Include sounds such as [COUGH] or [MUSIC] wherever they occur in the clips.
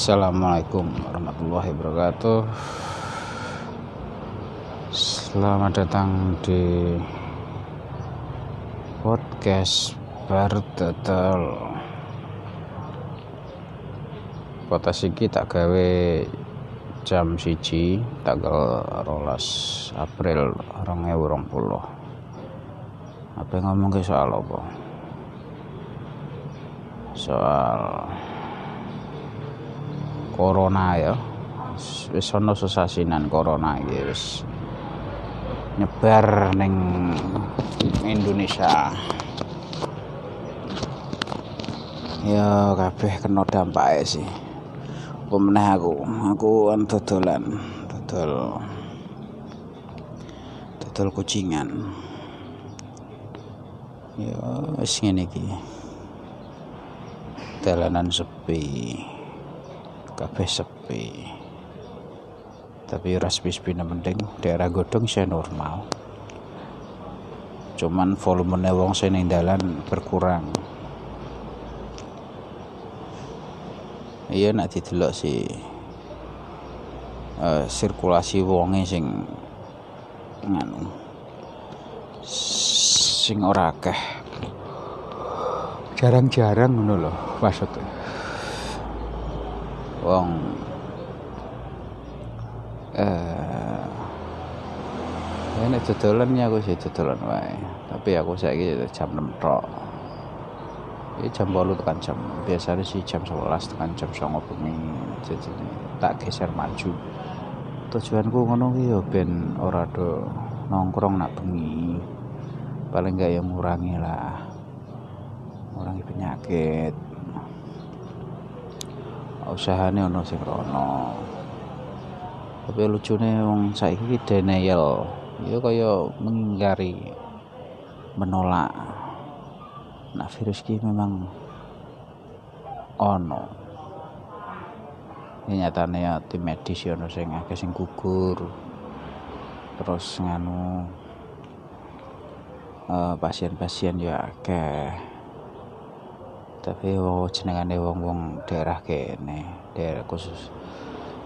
Assalamualaikum warahmatullahi wabarakatuh. Selamat datang di podcast Bartetel. Kota Siki tak gawe jam siji tanggal rolas April 2020 apa yang ngomong ke soal apa? Soal corona ya. Wis ana sesasinan corona iki wis nyebar ning Indonesia. Ya kabeh kena dampak sih. Pemenah aku? Aku kan dodolan dodol dodol kucingan. Ya wis ngene iki. Dalanan sepi kabeh sepi. Tapi ras bisbina penting daerah godong saya normal. Cuman volume wong sing ning dalan berkurang. Iya nak didelok si uh, sirkulasi wonge sing nganu sing ora akeh. Jarang-jarang ngono lho maksudnya wong. Eh ya nek dodolan ya aku sih dodolan wae. Tapi aku saiki jam 6 tok. Ini jam 8 tekan jam. Biasanya sih jam 11 tekan jam 9 bengi jadi tak geser maju. Tujuanku ngono ki ya ben ora do nongkrong nak bengi. Paling enggak yang ngurangi lah. Ngurangi penyakit usahane ono sing rono. Tapi lucune wong saiki denial. Ya kaya menggari menolak. Nah virus ki memang ono. Ini ya tim medis ya ono sing akeh sing gugur. Terus nganu uh, pasien-pasien ya akeh tapi wow jenengane wong-wong daerah kene daerah khusus.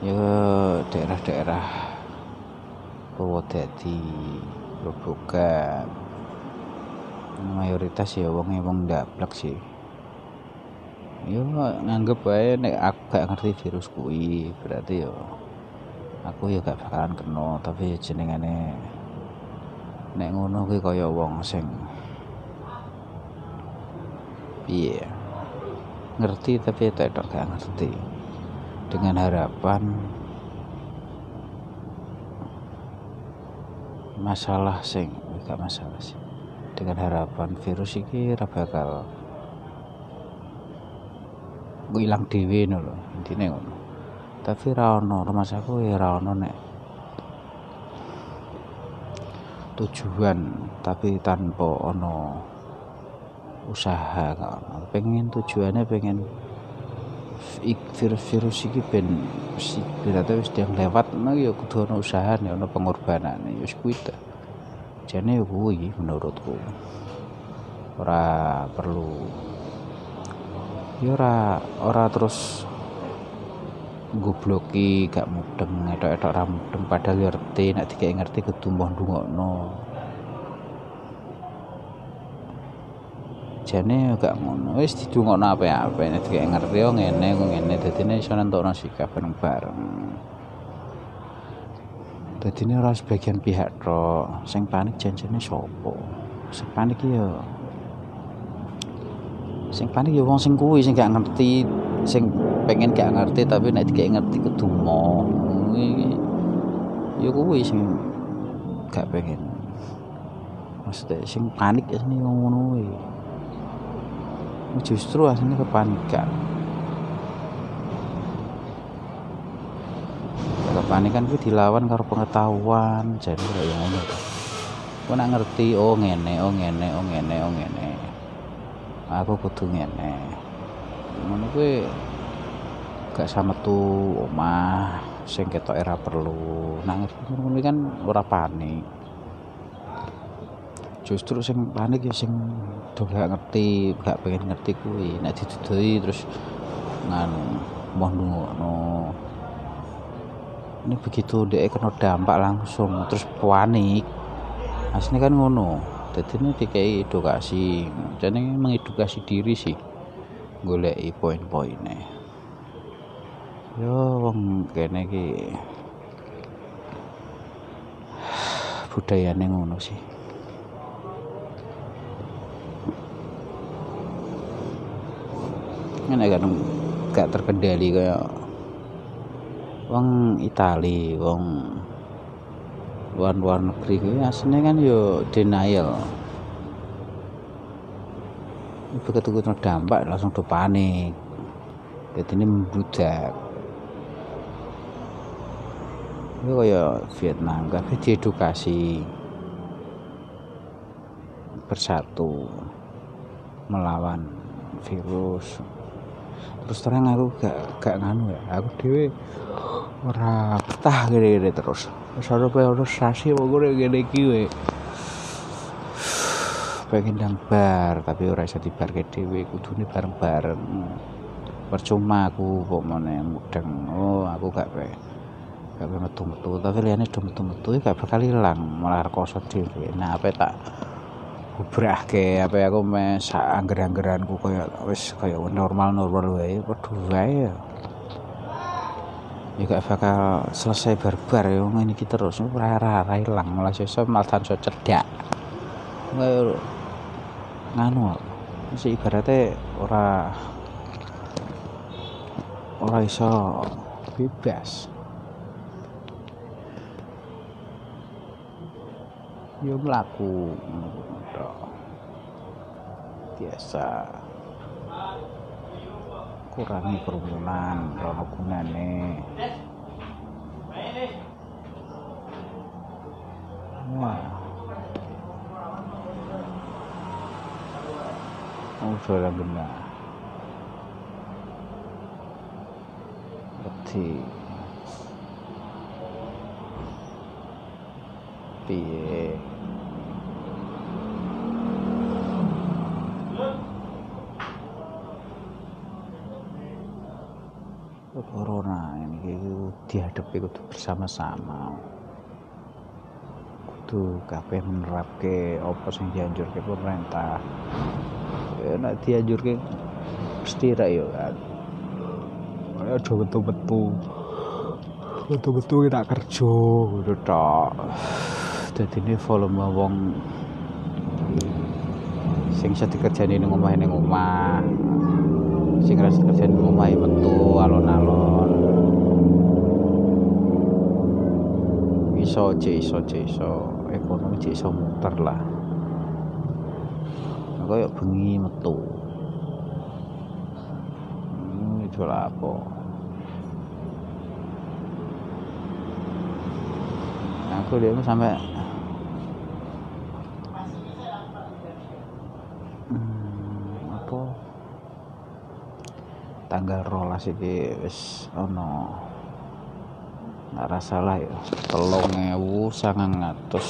Ya daerah-daerah Purwodadi Grobogan mayoritas ya wong wong ndablek sih. Ya nganggep wae nek aku gak ngerti virus kuwi berarti ya aku ya gak bakalan kena. Tapi jenengane nek ngono kuwi kaya wong sing piye yeah. Ngerti tapi tidak gak ngerti. Dengan harapan masalah sing gak masalah sih. Dengan harapan virus ini bakal gue hilang dewi lho intine ngono. Tapi ra ono rumah saku ya ra ono nek tujuan tapi tanpa ono usaha pengen tujuannya pengen virus-virus iki ben berarti wis yang lewat no ya kudu ana usaha nih ana pengorbanan ya wis kuwi ta. Jane ya kuwi menurutku. Ora perlu. Ya ora ora terus gobloki gak mudeng etok-etok ra mudeng. Padahal ngerti nek dikek ngerti kudu mbah ndungokno jane gak ngono. Wis didungokno apa-apa nek kayak ngerti yo ngene kok ngene. Dadine iso nentokno sikap bareng-bareng. Dadine ora sebagian pihak tok. Sing panik janjane sapa? Sing panik yo sing panik yo wong sing kuwi sing gak ngerti sing pengen gak ngerti tapi nek kayak ngerti kudu mo yo kuwi sing gak pengen. Maksudnya sing panik ya sini ngono kuwi justru aslinya kepanikan kepanikan itu dilawan karo pengetahuan jadi kayak ngono aku nak ngerti oh ngene oh ngene oh ngene oh ngene. Aku kudu ngene. Ngono kuwi gak sama tuh omah sing ketok era perlu. Nah ngerti kan ora panik justru sing panik ya sing do gak ngerti gak pengen ngerti kuwi. Nek didudui terus nganu mau ngono ini begitu dia kena dampak langsung terus panik. Aslinya kan ngono. Jadi ini dikai edukasi jadi mengedukasi diri sih golek poin-poinnya yo wong kene iki [SIGHS] budayane ngono sih kan gak, gak terkendali kayak wong Itali wong luar-luar negeri ini aslinya kan yo denial. Begitu kita dampak langsung do panik. Jadi ini membludak itu kayak Vietnam tapi diedukasi. Bersatu melawan virus terus terang aku gak gak nganu ya. Aku dewe ora betah gini-gini terus. Terus ada priorisasi pokoknya gini kiwe pengen nang bar tapi ora iso dibarke dhewe kudune bareng-bareng. Percuma aku kok meneh mudeng. Oh aku gak pe gak pe metu-metu. Tapi liyane do metu-metu gak bakal ilang malah rekoso dhewe. Nah apa tak gubrahke apa aku mes angger-anggeranku kaya wis kaya normal-normal wae padha wae ya. Ya gak bakal selesai barbar ya ngene iki terus ora ora ilang malah sesuk malah tanso cedak nganu mesti ibaratnya ora ora iso bebas yo mlaku. Biasa. Kurangi kerumunan rono gunane. Wah. Oh, suara benar. Berarti piye corona ini dihadapi kudu bersama-sama. Kudu kabeh menerapke apa sing dianjurke pemerintah. Ya nek dianjurke mesti ra yo kan. Aja betul-betul betul-betul kita kerja gitu tok. Jadi ini volume wong sing bisa dikerjain ning omah ning omah sing ora dikerjain ning omah metu alon-alon. Iso cek iso cek iso. Ekonomi cek iso muter lah. Kaya bengi metu. Hmm, itu lah apa? Aku dia sampai hmm, apa tanggal rolas iki wis ono nggak salah ya. Telung ewu sangang ngatus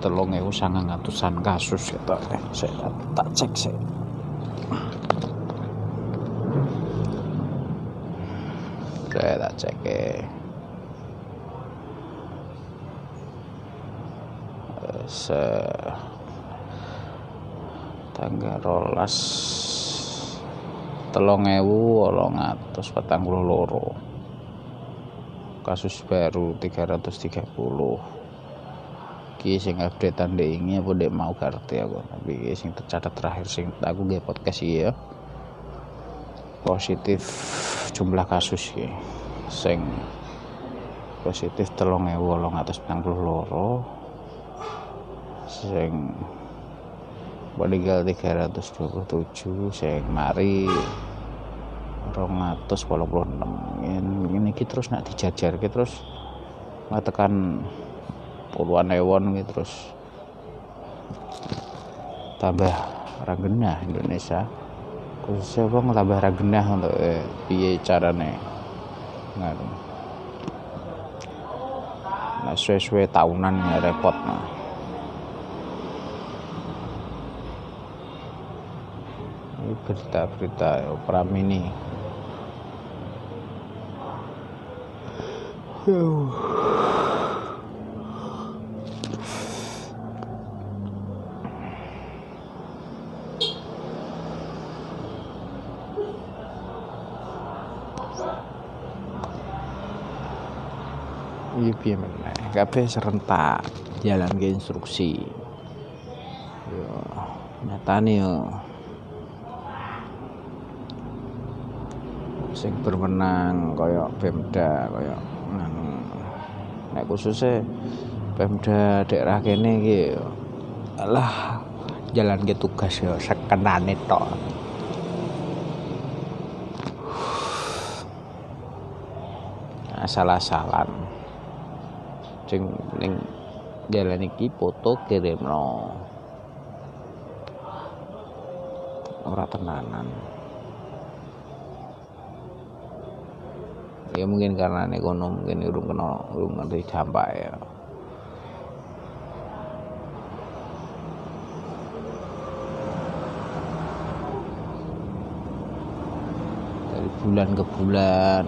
telung ewu ngatusan kasus tak eh, saya tak cek saya. Saya tak cek eh. Se tanggal rolas telung ewu wolong atus petang puluh loro. Kasus baru 330 ki sing update tanda ini apa dek mau kartu aku? Tapi sing tercatat terakhir sing aku gak podcast ya. Positif jumlah kasus ki. Sing positif telung ewu wolong atus petang puluh loro. Sing meninggal 327 sing mari 286 ini kita terus nak dijajar kita terus tekan puluhan ewon gitu terus tambah ragenah Indonesia. Khususnya bang tambah ragenah untuk eh, piye carane? Ngaruh nah sesuai tahunan ya repot nah. Berita-berita Pramini Iya piye meneh. Serentak jalan ke instruksi. Yo nyatane yo sing berwenang kaya Pemda nganu nek khususnya Pemda daerah kene iki alah jalan ke tugas yo sekenane tok. Asal-asalan. Sing ning jalan iki foto kirimno. Ora tenanan ya mungkin karena ekonomi mungkin urung kena urung ngerti dampak ya. Dari bulan ke bulan.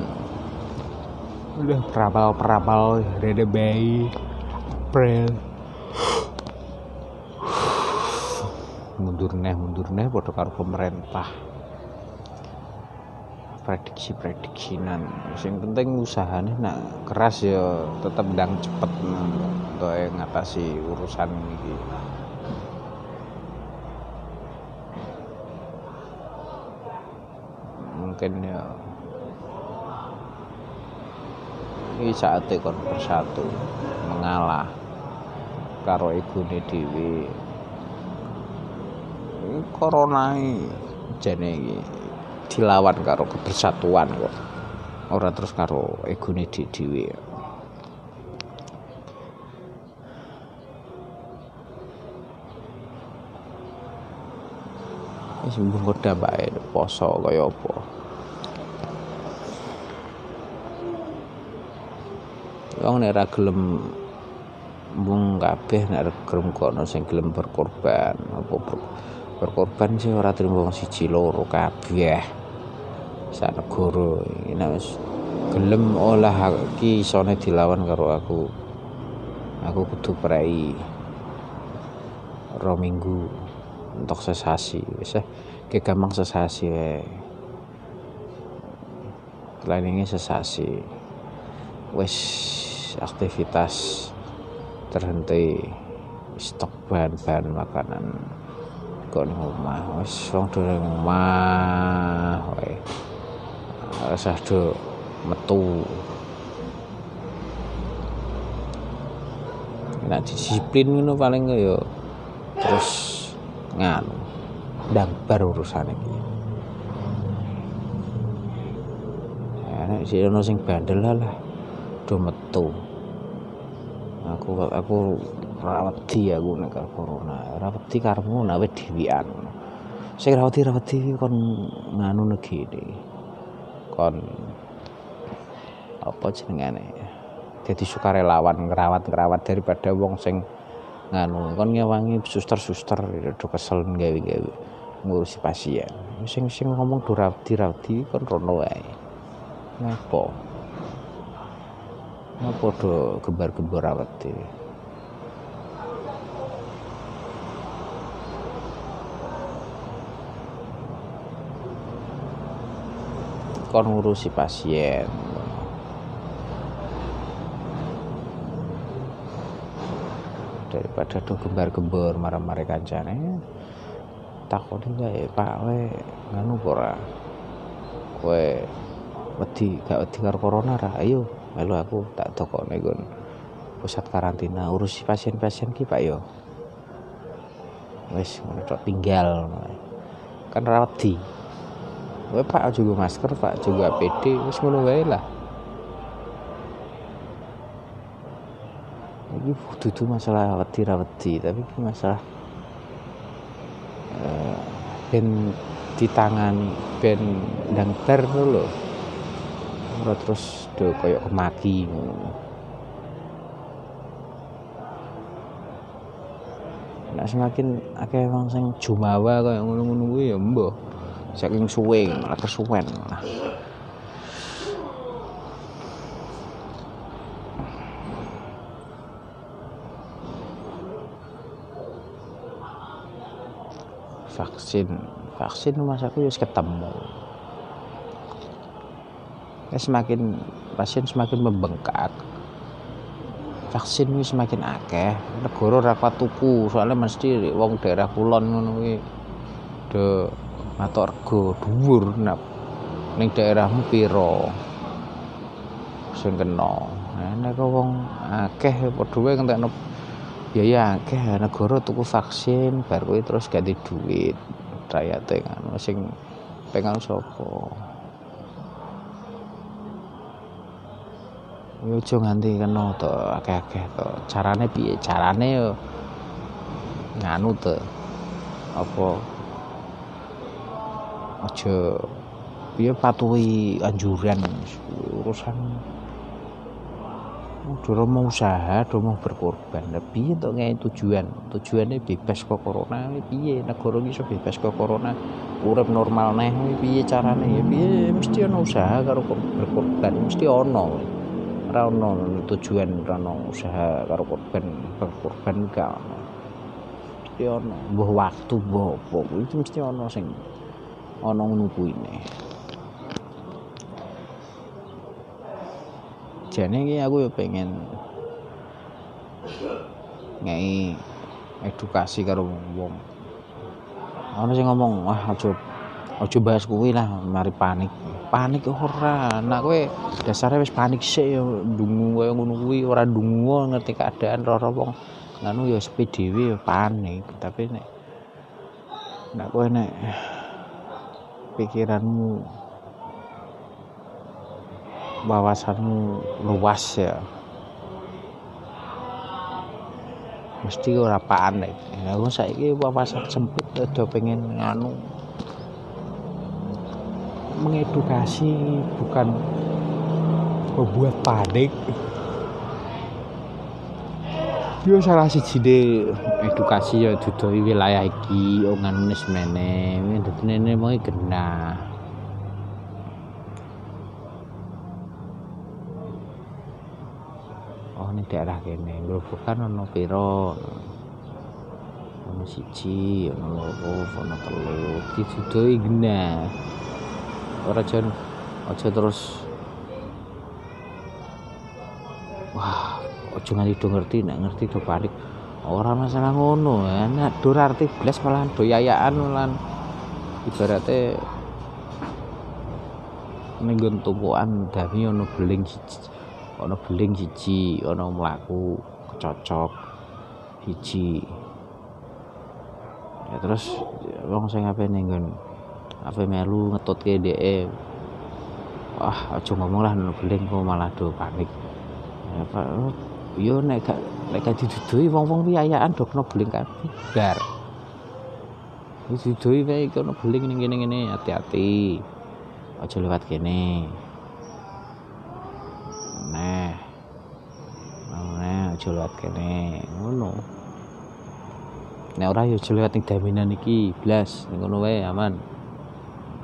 Udah perapal-perapal rada bayi April mundur neh mundur neh karo pemerintah prediksi prediksinan yang penting usahanya nak keras ya tetap dang cepet untuk ngatasi urusan ini. Mungkin ya. Ini saatnya kon persatu mengalah karo ibune dhewe. Corona jane dilawan karo kebersatuan kok. Ora terus karo egone dhewe wis mbung dampake poso kaya apa? Wong nek ora gelem mbung kabeh nek gelem kono sing gelem berkorban apa ber, berkorban sih ora trimo wong siji loro kabeh. Sak negara nek wis gelem olah iki isone dilawan karo aku. Aku kudu prei ro minggu untuk sesasi wis ke gampang sesasi wae. Planningnya sesasi. Wis aktivitas terhenti stok bahan-bahan makanan ning omah wis wong do ning omah wae. Rasa do metu. Nek disiplin ngono paling ya terus nganu ndang bar urusan iki nek sik ono sing bandel lah do metu. Aku aku ora wedi aku nek corona. Ora wedi karepmu nek dhewean sing ora wedi ora wedi kon nganu negeri kon apa jenengane? Jadi sukarelawan ngerawat-ngerawat daripada wong sing nganu. Kon ngewangi suster-suster do kesel gawe-gawe ngurusi pasien. Sing sing ngomong do rawdi-rawdi kon rono wae. Ngapa? Ngapa do gembar-gembar awet kon ngurusi pasien. Daripada do gembar-gembor marah-marah kancane takoni wae Pak we nganu ora? Kowe wedi gak wedi karo corona ra? Ayo melu aku tak dokone kon pusat karantina urusi pasien-pasien ki Pak yo. Wis ngono tinggal kan ra wedi kowe Pak juga masker Pak juga APD wis ngono wae lah. Ini dudu masalah wedi ra wedi tapi ini masalah uh, ben ditangani ben ndang bar lho. Ora terus do koyo kemaki Nek semakin akeh wong sing jumawa kaya ngono-ngono kuwi ya mbah saking suwe malah kesuwen malah. Vaksin vaksin rumah sakit harus ketemu. Ya semakin pasien semakin membengkak. Vaksin ini semakin akeh. Negara rakwat tuku soalnya mesti wong daerah kulon ngono kuwi. Matok rego dhuwur nak ning daerahmu pira? Sing kena. Nah, nek wong akeh padha wae ngentekno biaya akeh negara tuku vaksin bar kuwi terus ganti duit rakyate ngono sing pengen sapa? Aja nganti kena to akeh-akeh to. Carane piye? Carane yo nganu to. Apa aja piye patuhi anjuran urusan udah mau usaha udah mau berkorban. Lebih untuk ngai tujuan? Tujuannya bebas kok corona piye? Negara bisa bebas kok corona? Urip normal nih piye carane? Ya piye mesti ono usaha karo berkorban. Mesti ono ora ono tujuan ora ono usaha karo korban berkorban gak. Ono mesti ono mbah waktu mbah apa itu mesti ono sing ono ngono kuwi jane iki aku ya pengen ngei edukasi karo wong ana sing ngomong wah aja aja bahas kuwi lah mari panik. Panik ora. Nak kowe dasare wis panik sik ya ndungu kaya ngono kuwi ora ndungu ngerti keadaan ora wong. Nganu ya sepi dhewe ya panik. Tapi nek nak kowe nek pikiranmu wawasanmu luas ya. Mesti ora panik aku saiki wawasan sempit udah pengen nganu. Mengedukasi bukan membuat panik yo salah siji edukasi ya dudu wilayah iki oh nganu mene dadi nene mau genah. Daerah kene Grobogan ono pira ono siji ono loro ono telu. Didudoi genah. Ora jan aja terus wah aja nganti do ngerti nek ngerti do panik ora masalah ngono nek dur arti blas malah do yayaan lan ibaratnya ning tumpukan dami ono beling siji ana beling siji ana mlaku kecocok hiji ya terus wong sing ape ning nggon? Ape melu ngetutke dhek wah aja ngomong lah nang beling kok malah do panik ya yo nek gak nek gak didudui wong-wong piyayaan do kena beling kabeh. Bar. Didudui wae kena beling ning kene-kene hati-hati. Aja lewat kene. Aja lewat kene. Ngono. Nek ora ya aja lewat ning daminan iki blas. Ngono wae aman.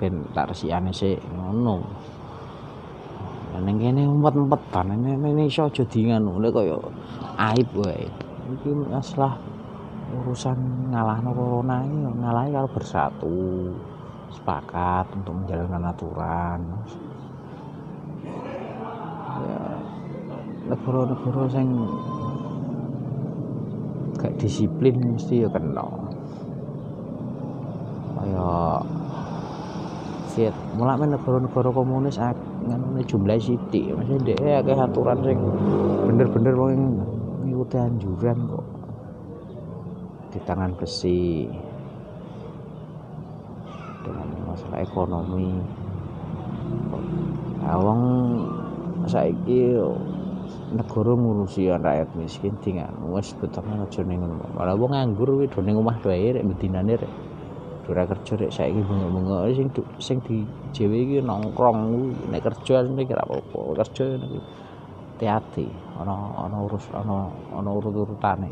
Ben tak resikane sik. Ngono ning kene umpet-umpetan ini iso aja di ngono nek kaya aib wae. Iki masalah urusan ngalahno corona ini ngalahi kalau bersatu sepakat untuk menjalankan aturan. Ya negara-negara sing gak disiplin mesti ya kena. Kaya Viet mulai negara-negara komunis ngono jumlah sithik. Masih dhek akeh aturan sing bener-bener wong ngikuti anjuran kok. Di tangan besi. Dengan masalah ekonomi. Nah, wong saiki negara ngurusi rakyat miskin tinggal wis betokne aja ning ngono malah wong nganggur kuwi do ning omah wae rek bedinane rek ora kerja rek saiki bunga-bunga sing sing di dhewe iki nongkrong. Nek kerja nek ora apa-apa. Kerja niku hati-hati. Ana ana urus ana ana urut-urutane.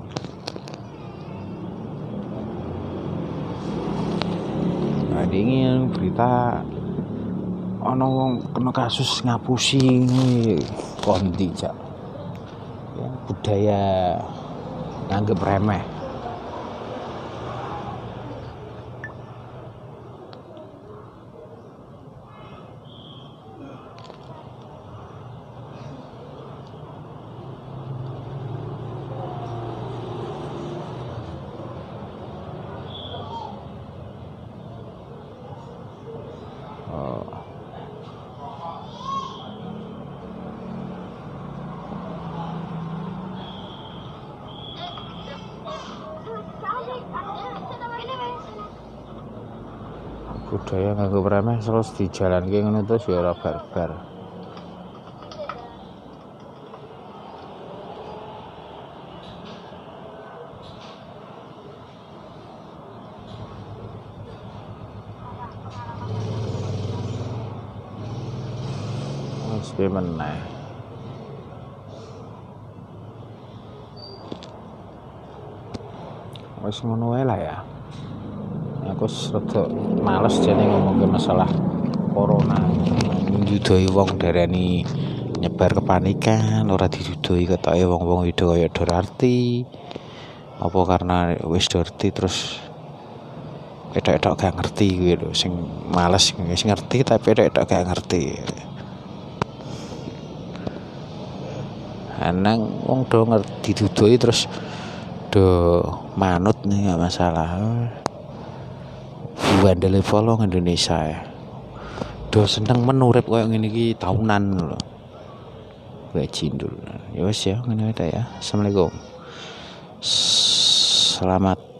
Nah ini berita ana wong kena kasus ngapusi kondi cak? Budaya nganggep remeh budaya nganggo remeh terus dijalanke ngono terus ya ora barbar Wis meneh. Wis ngono wae lah ya. Aku rada males jane ngomongke masalah corona. Nyudoi wong darani nyebar kepanikan, ora didudoi ketoke wong-wong video kaya Dorarti. Apa karena wis Dorti terus edok-edok gak ngerti kuwi lho sing males sing ngerti tapi edok-edok gak ngerti. Anang wong do ngerti didudoi terus do manut nih gak masalah. Wandele folong Indonesia ya. Do seneng menurip koyo iki tahunan lho. Gue cindul. Ya wis ya ngene ya. Assalamualaikum. Selamat